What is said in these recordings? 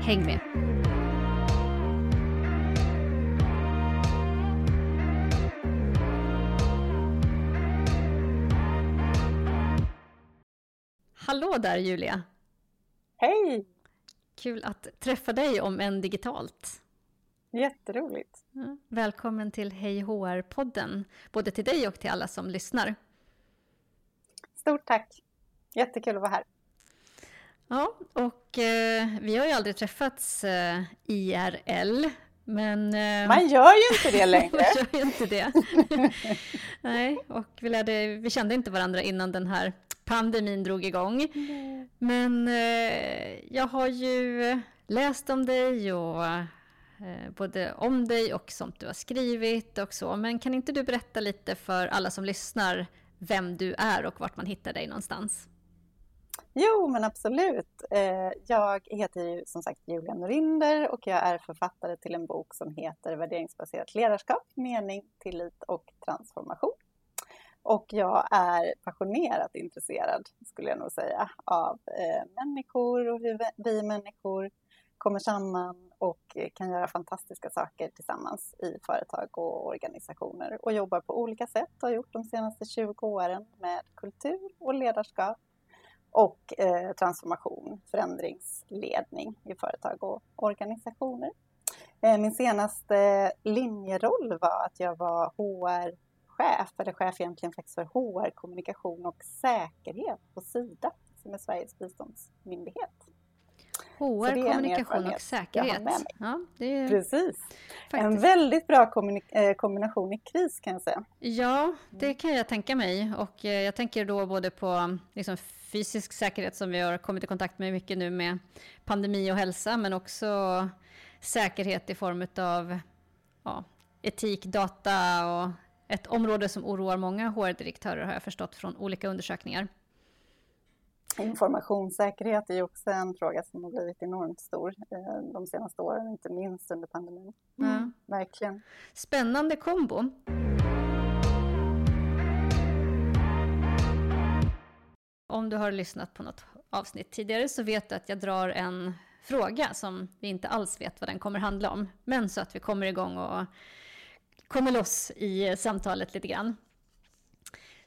Häng med! Hallå där Julia! Hej! Kul att träffa dig om en digitalt. Jätteroligt. Välkommen till Hej HR-podden, både till dig och till alla som lyssnar. Stort tack! Jättekul att vara här. Ja, och eh, vi har ju aldrig träffats eh, IRL. Men, eh, Man gör ju inte det längre. man gör ju inte det. Nej, och vi, lärde, vi kände inte varandra innan den här pandemin drog igång. Mm. Men eh, jag har ju läst om dig och eh, både om dig och sånt du har skrivit och så. Men kan inte du berätta lite för alla som lyssnar vem du är och vart man hittar dig någonstans? Jo, men absolut. Eh, jag heter ju som sagt Julia Norinder och jag är författare till en bok som heter Värderingsbaserat ledarskap, mening, tillit och transformation. Och jag är passionerat intresserad, skulle jag nog säga, av eh, människor och hur vi människor kommer samman och kan göra fantastiska saker tillsammans i företag och organisationer och jobbar på olika sätt och har gjort de senaste 20 åren med kultur och ledarskap och eh, transformation, förändringsledning i företag och organisationer. Eh, min senaste linjeroll var att jag var HR-chef, eller chef egentligen faktiskt för HR, kommunikation och säkerhet på Sida, som är Sveriges biståndsmyndighet. HR, kommunikation och säkerhet. Ja, är Precis. Faktiskt. En väldigt bra eh, kombination i kris kan jag säga. Ja, det kan jag tänka mig. Och eh, jag tänker då både på liksom fysisk säkerhet som vi har kommit i kontakt med mycket nu med pandemi och hälsa, men också säkerhet i form av ja, etik, data och ett område som oroar många HR-direktörer har jag förstått från olika undersökningar. Informationssäkerhet är ju också en fråga som har blivit enormt stor eh, de senaste åren, inte minst under pandemin. Mm. Mm, verkligen. Spännande kombo. Om du har lyssnat på något avsnitt tidigare så vet du att jag drar en fråga som vi inte alls vet vad den kommer handla om. Men så att vi kommer igång och kommer loss i samtalet lite grann.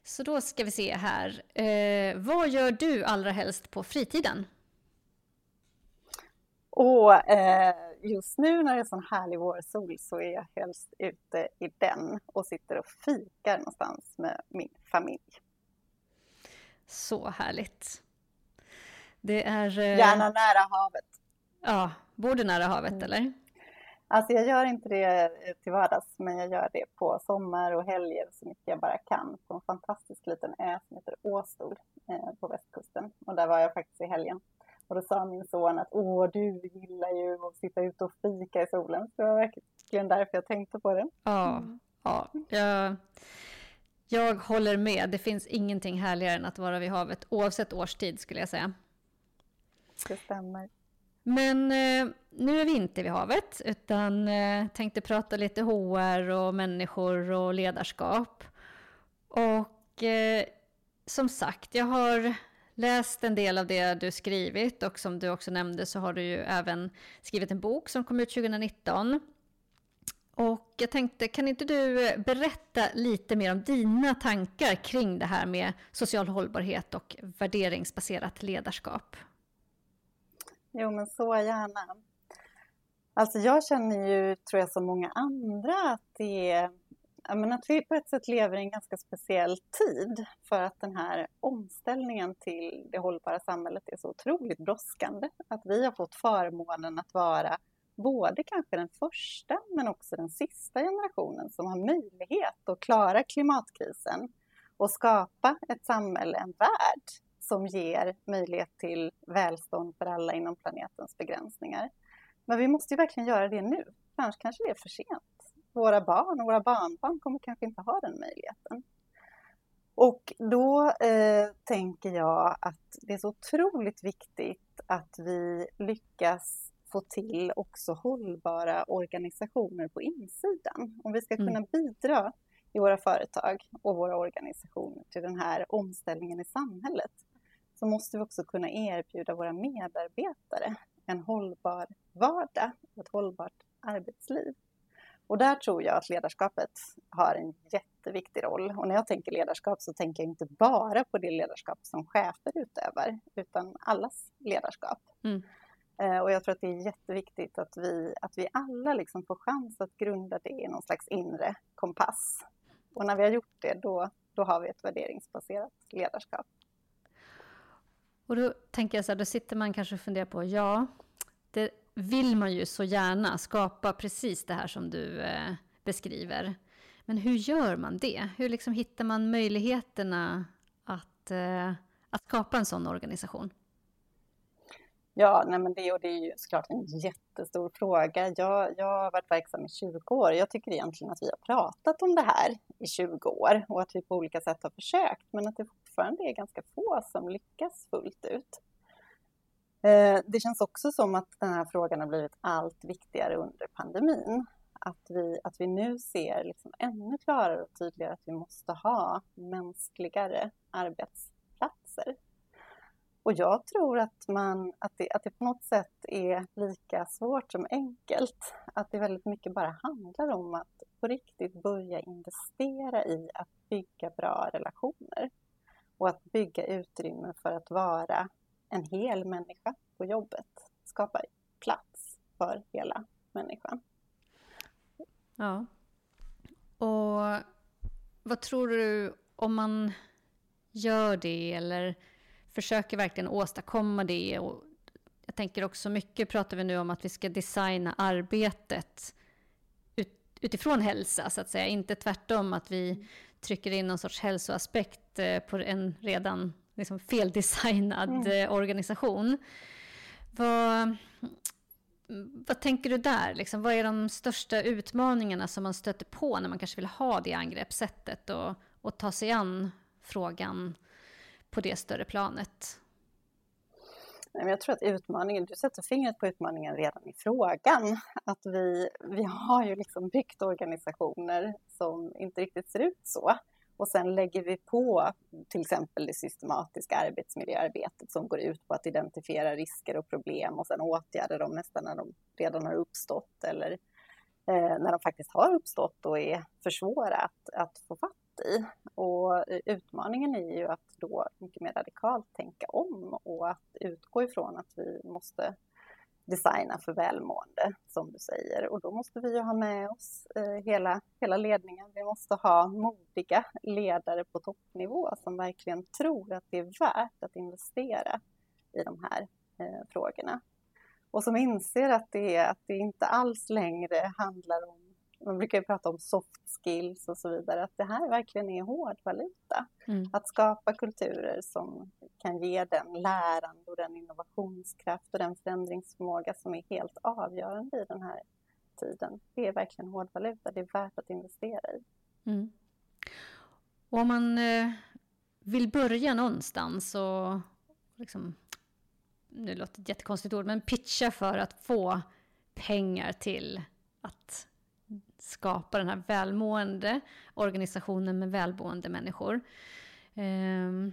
Så då ska vi se här. Eh, vad gör du allra helst på fritiden? Och, eh, just nu när det är sån härlig vårsol så är jag helst ute i den och sitter och fikar någonstans med min familj. Så härligt. Det är... Eh... Gärna nära havet. Ja, bor du nära havet mm. eller? Alltså jag gör inte det eh, till vardags, men jag gör det på sommar och helger så mycket jag bara kan på en fantastisk liten ö som heter Åstol eh, på västkusten. Och där var jag faktiskt i helgen. Och då sa min son att åh, du gillar ju att sitta ute och fika i solen. Så det var verkligen därför jag tänkte på det. Ja, mm. ja jag, jag håller med. Det finns ingenting härligare än att vara vid havet oavsett årstid skulle jag säga. Det stämmer. Men eh, nu är vi inte vid havet, utan eh, tänkte prata lite HR och människor och ledarskap. Och eh, som sagt, jag har läst en del av det du skrivit och som du också nämnde så har du ju även skrivit en bok som kom ut 2019. Och jag tänkte, kan inte du eh, berätta lite mer om dina tankar kring det här med social hållbarhet och värderingsbaserat ledarskap? Jo, men så gärna. Alltså jag känner ju, tror jag, som många andra att det är men att vi på ett sätt lever i en ganska speciell tid för att den här omställningen till det hållbara samhället är så otroligt brådskande. Att vi har fått förmånen att vara både kanske den första men också den sista generationen som har möjlighet att klara klimatkrisen och skapa ett samhälle, en värld som ger möjlighet till välstånd för alla inom planetens begränsningar. Men vi måste ju verkligen göra det nu, annars kanske det är för sent. Våra barn och våra barnbarn kommer kanske inte ha den möjligheten. Och då eh, tänker jag att det är så otroligt viktigt att vi lyckas få till också hållbara organisationer på insidan. Om vi ska mm. kunna bidra i våra företag och våra organisationer till den här omställningen i samhället så måste vi också kunna erbjuda våra medarbetare en hållbar vardag och ett hållbart arbetsliv. Och där tror jag att ledarskapet har en jätteviktig roll. Och när jag tänker ledarskap så tänker jag inte bara på det ledarskap som chefer utövar, utan allas ledarskap. Mm. Eh, och jag tror att det är jätteviktigt att vi, att vi alla liksom får chans att grunda det i någon slags inre kompass. Och när vi har gjort det, då, då har vi ett värderingsbaserat ledarskap. Och då tänker jag så här, då sitter man kanske och funderar på, ja, det vill man ju så gärna skapa precis det här som du eh, beskriver. Men hur gör man det? Hur liksom hittar man möjligheterna att, eh, att skapa en sån organisation? Ja, nej men det, och det är ju såklart en jättestor fråga. Jag, jag har varit verksam i 20 år. Jag tycker egentligen att vi har pratat om det här i 20 år och att vi på olika sätt har försökt, men att det fortfarande är ganska få som lyckas fullt ut. Eh, det känns också som att den här frågan har blivit allt viktigare under pandemin. Att vi, att vi nu ser liksom ännu klarare och tydligare att vi måste ha mänskligare arbetsplatser. Och jag tror att, man, att, det, att det på något sätt är lika svårt som enkelt. Att det väldigt mycket bara handlar om att på riktigt börja investera i att bygga bra relationer. Och att bygga utrymme för att vara en hel människa på jobbet. Skapa plats för hela människan. Ja. Och vad tror du om man gör det eller försöker verkligen åstadkomma det? Och jag tänker också mycket pratar vi nu om att vi ska designa arbetet ut, utifrån hälsa så att säga. Inte tvärtom att vi trycker in någon sorts hälsoaspekt eh, på en redan liksom feldesignad mm. Eh, organisation. Vad, vad tänker du där? Liksom, vad är de största utmaningarna som man stöter på när man kanske vill ha det angreppssättet och, och ta sig an frågan på det större planet? Jag tror att utmaningen, du sätter fingret på utmaningen redan i frågan. Att vi, vi har ju liksom byggt organisationer som inte riktigt ser ut så. Och sen lägger vi på till exempel det systematiska arbetsmiljöarbetet som går ut på att identifiera risker och problem och sen åtgärda dem nästan när de redan har uppstått eller eh, när de faktiskt har uppstått och är för svåra att, att få fatt i. Och utmaningen är ju att då mycket mer radikalt tänka om och att utgå ifrån att vi måste designa för välmående, som du säger. Och då måste vi ju ha med oss eh, hela, hela ledningen. Vi måste ha modiga ledare på toppnivå som verkligen tror att det är värt att investera i de här eh, frågorna. Och som inser att det, att det inte alls längre handlar om man brukar ju prata om soft skills och så vidare, att det här verkligen är hårdvaluta. Mm. Att skapa kulturer som kan ge den lärande och den innovationskraft och den förändringsförmåga som är helt avgörande i den här tiden. Det är verkligen hårdvaluta, det är värt att investera i. Mm. Och om man eh, vill börja någonstans och liksom, nu låter det ett jättekonstigt ord, men pitcha för att få pengar till att skapa den här välmående organisationen med välmående människor. Eh,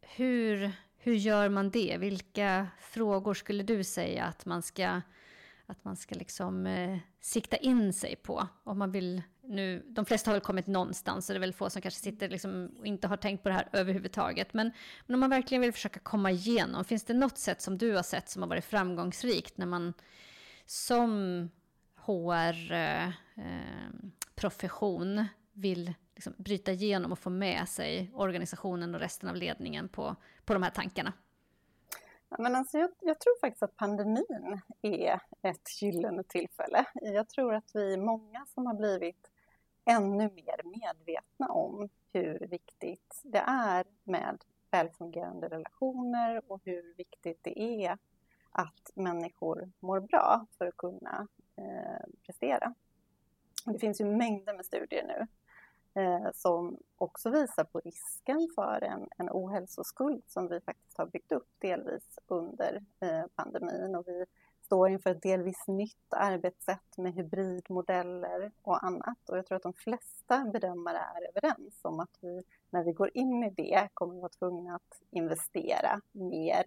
hur, hur gör man det? Vilka frågor skulle du säga att man ska, att man ska liksom, eh, sikta in sig på? Om man vill nu, de flesta har väl kommit någonstans, så det är väl få som kanske sitter liksom och inte har tänkt på det här överhuvudtaget. Men, men om man verkligen vill försöka komma igenom, finns det något sätt som du har sett som har varit framgångsrikt när man som HR-profession eh, eh vill liksom bryta igenom och få med sig organisationen och resten av ledningen på, på de här tankarna? men alltså jag, jag, tror faktiskt att pandemin är ett gyllene tillfälle. Jag tror att vi är många som har blivit ännu mer medvetna om hur viktigt det är med välfungerande relationer och hur viktigt det är att människor mår bra för att kunna Eh, prestera. Det finns ju mängder med studier nu eh, som också visar på risken för en, en ohälsoskuld som vi faktiskt har byggt upp delvis under eh, pandemin och vi står inför ett delvis nytt arbetssätt med hybridmodeller och annat. Och jag tror att de flesta bedömare är överens om att vi när vi går in i det kommer vara tvungna att investera mer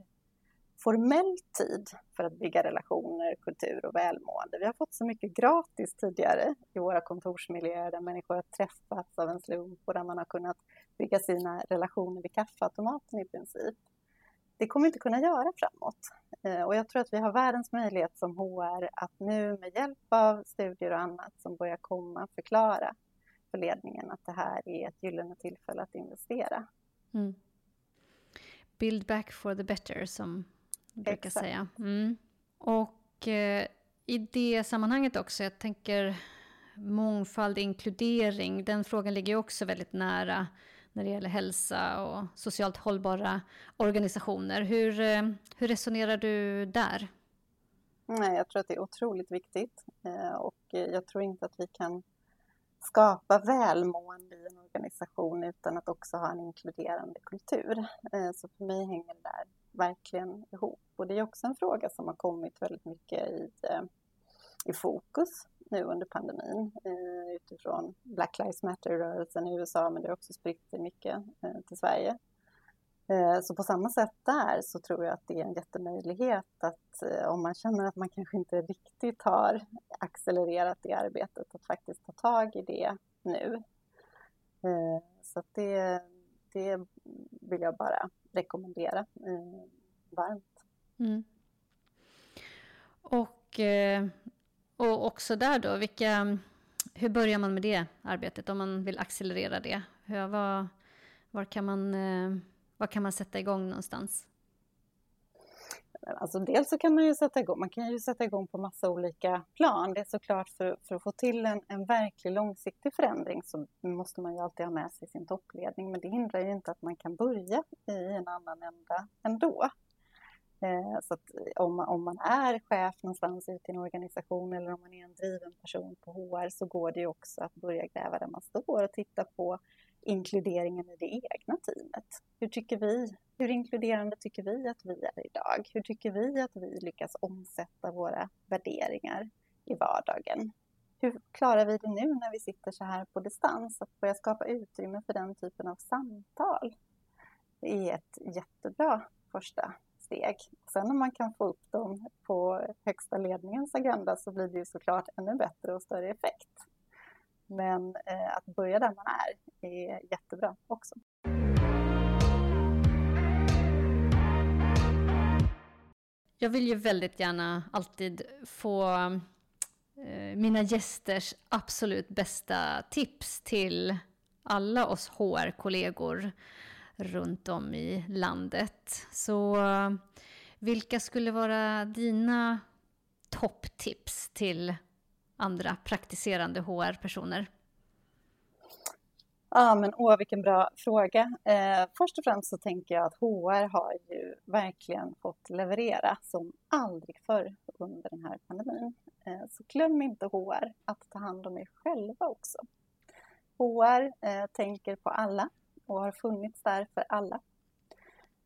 formell tid för att bygga relationer, kultur och välmående. Vi har fått så mycket gratis tidigare i våra kontorsmiljöer där människor har träffats av en slump och där man har kunnat bygga sina relationer vid kaffeautomaten i princip. Det kommer vi inte kunna göra framåt. Eh, och jag tror att vi har världens möjlighet som HR att nu med hjälp av studier och annat som börjar komma förklara för ledningen att det här är ett gyllene tillfälle att investera. Mm. Build back for the better som brukar Exakt. säga. Mm. Och eh, i det sammanhanget också, jag tänker mångfald, inkludering, den frågan ligger ju också väldigt nära när det gäller hälsa och socialt hållbara organisationer. Hur, eh, hur resonerar du där? Nej, jag tror att det är otroligt viktigt eh, och jag tror inte att vi kan skapa välmående i en organisation utan att också ha en inkluderande kultur. Eh, så för mig hänger det där verkligen ihop. Och det är också en fråga som har kommit väldigt mycket i, eh, i fokus nu under pandemin eh, utifrån Black Lives Matter-rörelsen i USA, men det har också spritt sig mycket eh, till Sverige. Så på samma sätt där så tror jag att det är en jättemöjlighet att om man känner att man kanske inte riktigt har accelererat det arbetet, att faktiskt ta tag i det nu. Så det, det vill jag bara rekommendera eh, varmt. Mm. Och eh, och också där då, vilka, hur börjar man med det arbetet om man vill accelerera det? Hur, var, var, kan man, eh, var kan man sätta igång någonstans? Alltså dels så kan man ju sätta igång, man kan ju sätta igång på massa olika plan. Det är såklart för, för att få till en, en verklig långsiktig förändring så måste man ju alltid ha med sig sin toppledning. Men det hindrar ju inte att man kan börja i en annan ända ändå. Eh, så att eh, om man, om man är chef någonstans ute i en organisation eller om man är en driven person på HR så går det ju också att börja gräva där man står och titta på inkluderingen i det egna teamet. Hur tycker vi? Hur inkluderande tycker vi att vi är idag? Hur tycker vi att vi lyckas omsätta våra värderingar i vardagen? Hur klarar vi det nu när vi sitter så här på distans? Att börja skapa utrymme för den typen av samtal är ett jättebra första steg. Sen om man kan få upp dem på högsta ledningens agenda så blir det ju såklart ännu bättre och större effekt. Men eh, att börja där man är är jättebra också. Jag vill ju väldigt gärna alltid få eh, mina gästers absolut bästa tips till alla oss HR-kollegor runt om i landet. Så vilka skulle vara dina topptips till andra praktiserande HR-personer? Ja, men åh, vilken bra fråga. Eh, först och främst så tänker jag att HR har ju verkligen fått leverera som aldrig förr under den här pandemin. Eh, så glöm inte HR att ta hand om er själva också. HR eh, tänker på alla och har funnits där för alla.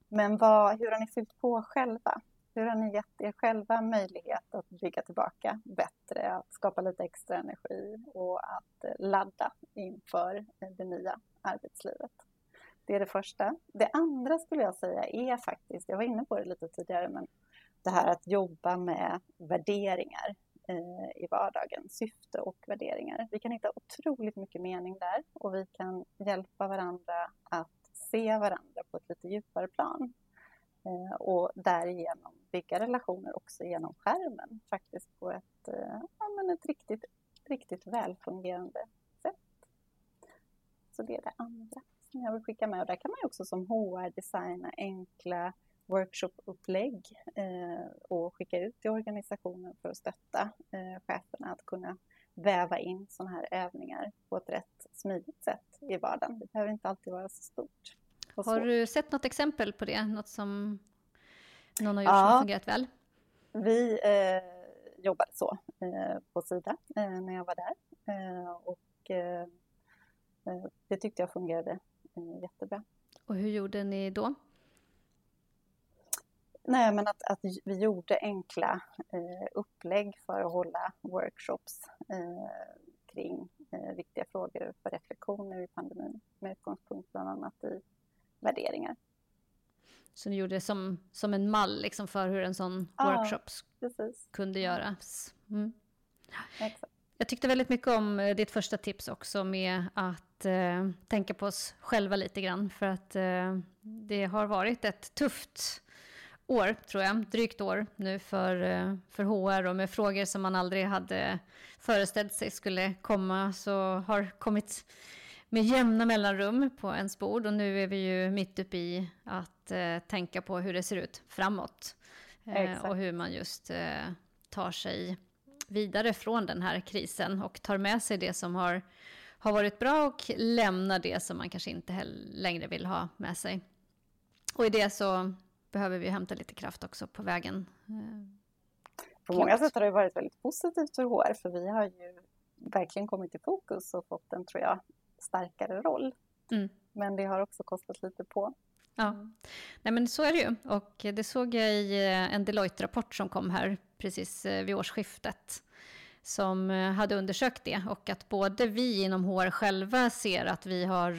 Men vad, hur har ni fyllt på själva? Hur har ni gett er själva möjlighet att bygga tillbaka bättre, att skapa lite extra energi och att ladda inför det nya arbetslivet? Det är det första. Det andra skulle jag säga är faktiskt, jag var inne på det lite tidigare, men det här att jobba med värderingar Eh, i vardagen, syfte och värderingar. Vi kan hitta otroligt mycket mening där och vi kan hjälpa varandra att se varandra på ett lite djupare plan eh, och därigenom bygga relationer också genom skärmen faktiskt på ett, eh, ja, men ett riktigt, riktigt välfungerande sätt. Så det är det andra som jag vill skicka med och där kan man ju också som HR designa enkla workshopupplägg eh, och skicka ut till organisationen för att stötta eh, cheferna att kunna väva in sådana här övningar på ett rätt smidigt sätt i vardagen. Det behöver inte alltid vara så stort. Har du sett något exempel på det? Något som någon har gjort ja, som har fungerat väl? Vi eh, jobbade så eh, på Sida eh, när jag var där. Eh, och det tyckte jag fungerade jättebra. Och hur gjorde ni då? Nej, men att, att vi gjorde enkla eh, upplägg för att hålla workshops eh, kring eh, viktiga frågor för reflektioner i pandemin med utgångspunkt bland annat i värderingar. Så ni gjorde det som, som en mall liksom för hur en sån ja, workshop precis. kunde göras? Mm. Exakt. Jag tyckte väldigt mycket om eh, ditt första tips också med att eh, tänka på oss själva lite grann. För att eh, det har varit ett tufft år, tror jag, drygt år nu för, eh, för HR och med frågor som man aldrig hade föreställt sig skulle komma så har kommit med jämna mellanrum på ens bord och nu är vi ju mitt uppe i att eh, tänka på hur det ser ut framåt. Eh, och hur man just eh, tar sig vidare från den här krisen och tar med sig det som har, har varit bra och lämnar det som man kanske inte längre vill ha med sig. Och i det så behöver vi hämta lite kraft också på vägen. På många sätt har det varit väldigt positivt för HR för vi har ju verkligen kommit i fokus och fått en, tror jag, starkare roll. Mm. Men det har också kostat lite på. Ja, Nej, men så är det ju. Och det såg jag i eh, en Deloitte-rapport som kom här precis eh, vid årsskiftet som eh, hade undersökt det och att både vi inom HR själva ser att vi har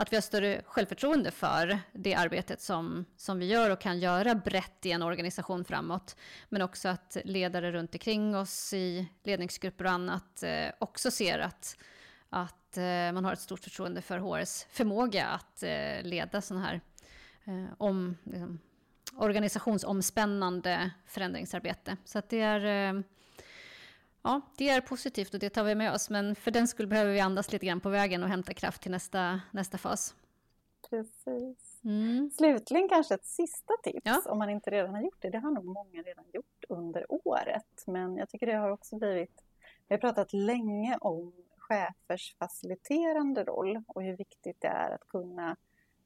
att vi har större självförtroende för det arbetet som, som vi gör och kan göra brett i en organisation framåt. Men också att ledare runt omkring oss i ledningsgrupper och annat eh, också ser att, att eh, man har ett stort förtroende för HRs förmåga att eh, leda sådana här eh, om, liksom, organisationsomspännande förändringsarbete. Så att det är eh, Ja, det är positivt och det tar vi med oss. Men för den skull behöver vi andas lite grann på vägen och hämta kraft till nästa, nästa fas. Precis. Mm. Slutligen kanske ett sista tips, ja. om man inte redan har gjort det. Det har nog många redan gjort under året. Men jag tycker det har också blivit... Vi har pratat länge om chefers faciliterande roll och hur viktigt det är att kunna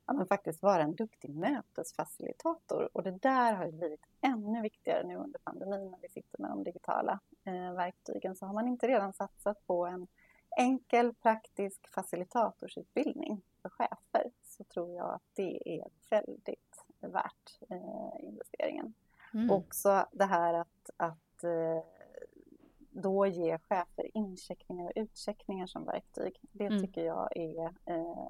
ja, men faktiskt vara en duktig mötesfacilitator. Och det där har blivit ännu viktigare nu under pandemin när vi sitter med de digitala verktygen. Så har man inte redan satsat på en enkel praktisk facilitatorsutbildning för chefer så tror jag att det är väldigt värt eh, investeringen. Mm. Också det här att, att eh, då ge chefer incheckningar och utcheckningar som verktyg. Det mm. tycker jag är eh,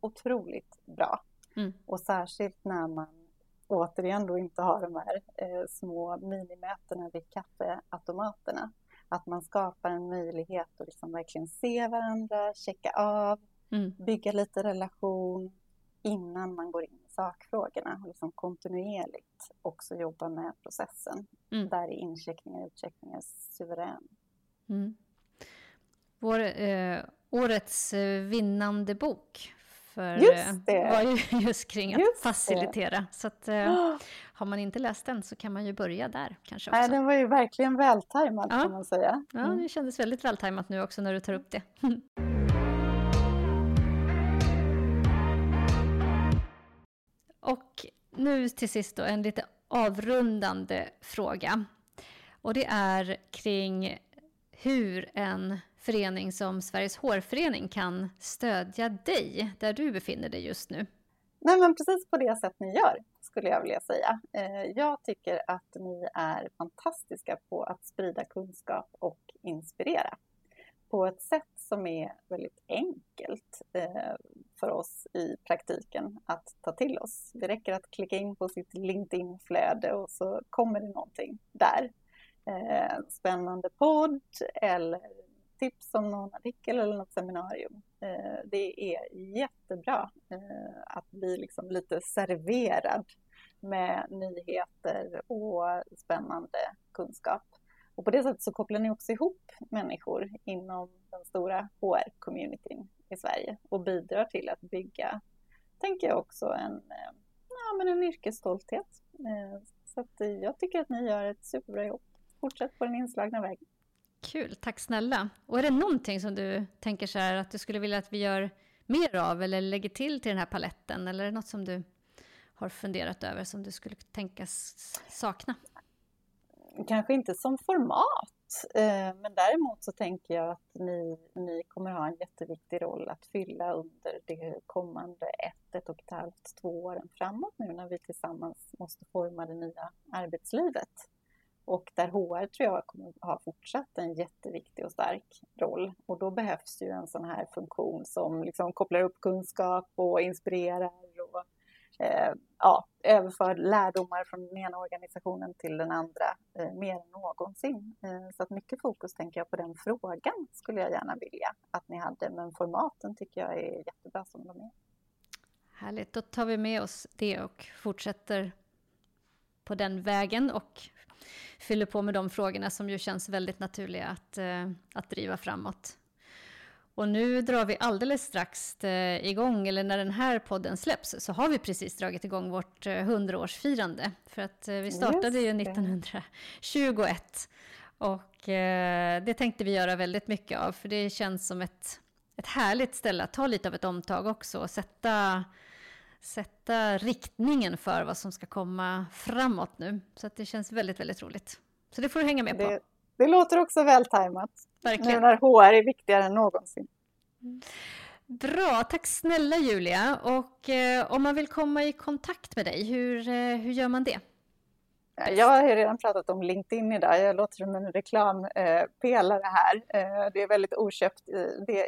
otroligt bra. Mm. Och särskilt när man återigen då inte har de här eh, små minimötena vid kaffeautomaterna. Att man skapar en möjlighet att liksom verkligen se varandra, checka av, mm. bygga lite relation innan man går in i sakfrågorna och liksom kontinuerligt också jobba med processen. Mm. Där är incheckningar och utcheckningar suverän. Mm. Vår, eh, årets eh, vinnande bok för just eh, det. var ju just kring att just facilitera. Det. Så att, eh, har man inte läst den så kan man ju börja där kanske också. Nej, den var ju verkligen vältajmad ja. kan man säga. Mm. Ja, det kändes väldigt vältajmat nu också när du tar upp det. Och nu till sist då en lite avrundande fråga. Och det är kring hur en förening som Sveriges hårförening kan stödja dig där du befinner dig just nu? Nej, men precis på det sätt ni gör skulle jag vilja säga. Eh, jag tycker att ni är fantastiska på att sprida kunskap och inspirera på ett sätt som är väldigt enkelt eh, för oss i praktiken att ta till oss. Det räcker att klicka in på sitt LinkedIn-flöde och så kommer det någonting där. Eh, spännande podd eller tips om någon artikel eller något seminarium. Eh, det är jättebra eh, att bli liksom lite serverad med nyheter och spännande kunskap. Och på det sättet så kopplar ni också ihop människor inom den stora HR-communityn i Sverige och bidrar till att bygga, tänker jag också, en, eh, ja, men en yrkesstolthet. Så att jag tycker att ni gör ett superbra jobb. Fortsätt på den inslagna vägen. Kul, tack snälla. Och är det någonting som du tänker så här att du skulle vilja att vi gör mer av eller lägger till till den här paletten? Eller är det något som du har funderat över som du skulle tänkas sakna? Kanske inte som format, eh, men däremot så tänker jag att ni, ni kommer ha en jätteviktig roll att fylla under det kommande ett, ett och ett halvt, två åren framåt nu när vi tillsammans måste forma det nya arbetslivet. Och där HR tror jag kommer ha fortsatt en jätteviktig och stark roll. Och då behövs ju en sån här funktion som liksom kopplar upp kunskap och inspirerar och eh, ja, överför lärdomar från den ena organisationen till den andra eh, mer än någonsin. Eh, så att mycket fokus tänker jag på den frågan skulle jag gärna vilja att ni hade. Men formaten tycker jag är jättebra som de är. Härligt, då tar vi med oss det och fortsätter på den vägen och fyller på med de frågorna som ju känns väldigt naturliga att, eh, att driva framåt. Och nu drar vi alldeles strax eh, igång, eller när den här podden släpps, så har vi precis dragit igång vårt 100-årsfirande. Eh, För att vi startade ju 1921. Och det tänkte vi göra väldigt mycket av, för det känns som ett, ett härligt ställe att ta lite av ett omtag också och sätta sätta riktningen för vad som ska komma framåt nu. Så att det känns väldigt, väldigt roligt. Så det får du hänga med det, på. Det låter också vältajmat. Verkligen. Nu när HR är viktigare än någonsin. Bra, tack snälla Julia. Och eh, om man vill komma i kontakt med dig, hur, eh, hur gör man det? Jag har redan pratat om LinkedIn idag. Jag låter som en reklampelare här. Eh, det är väldigt oköpt.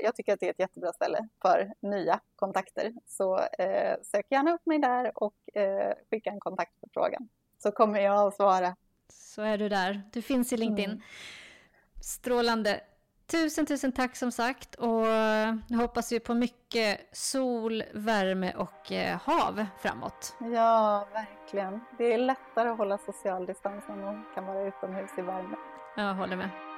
Jag tycker att det är ett jättebra ställe för nya kontakter. Så eh, sök gärna upp mig där och eh, skicka en kontaktförfrågan. Så kommer jag att svara. Så är du där. Du finns i LinkedIn. Mm. Strålande. Tusen, tusen tack som sagt och nu hoppas vi på mycket sol, värme och eh, hav framåt. Ja, verkligen. Det är lättare att hålla social distans när man kan vara utomhus i värme. Jag håller med.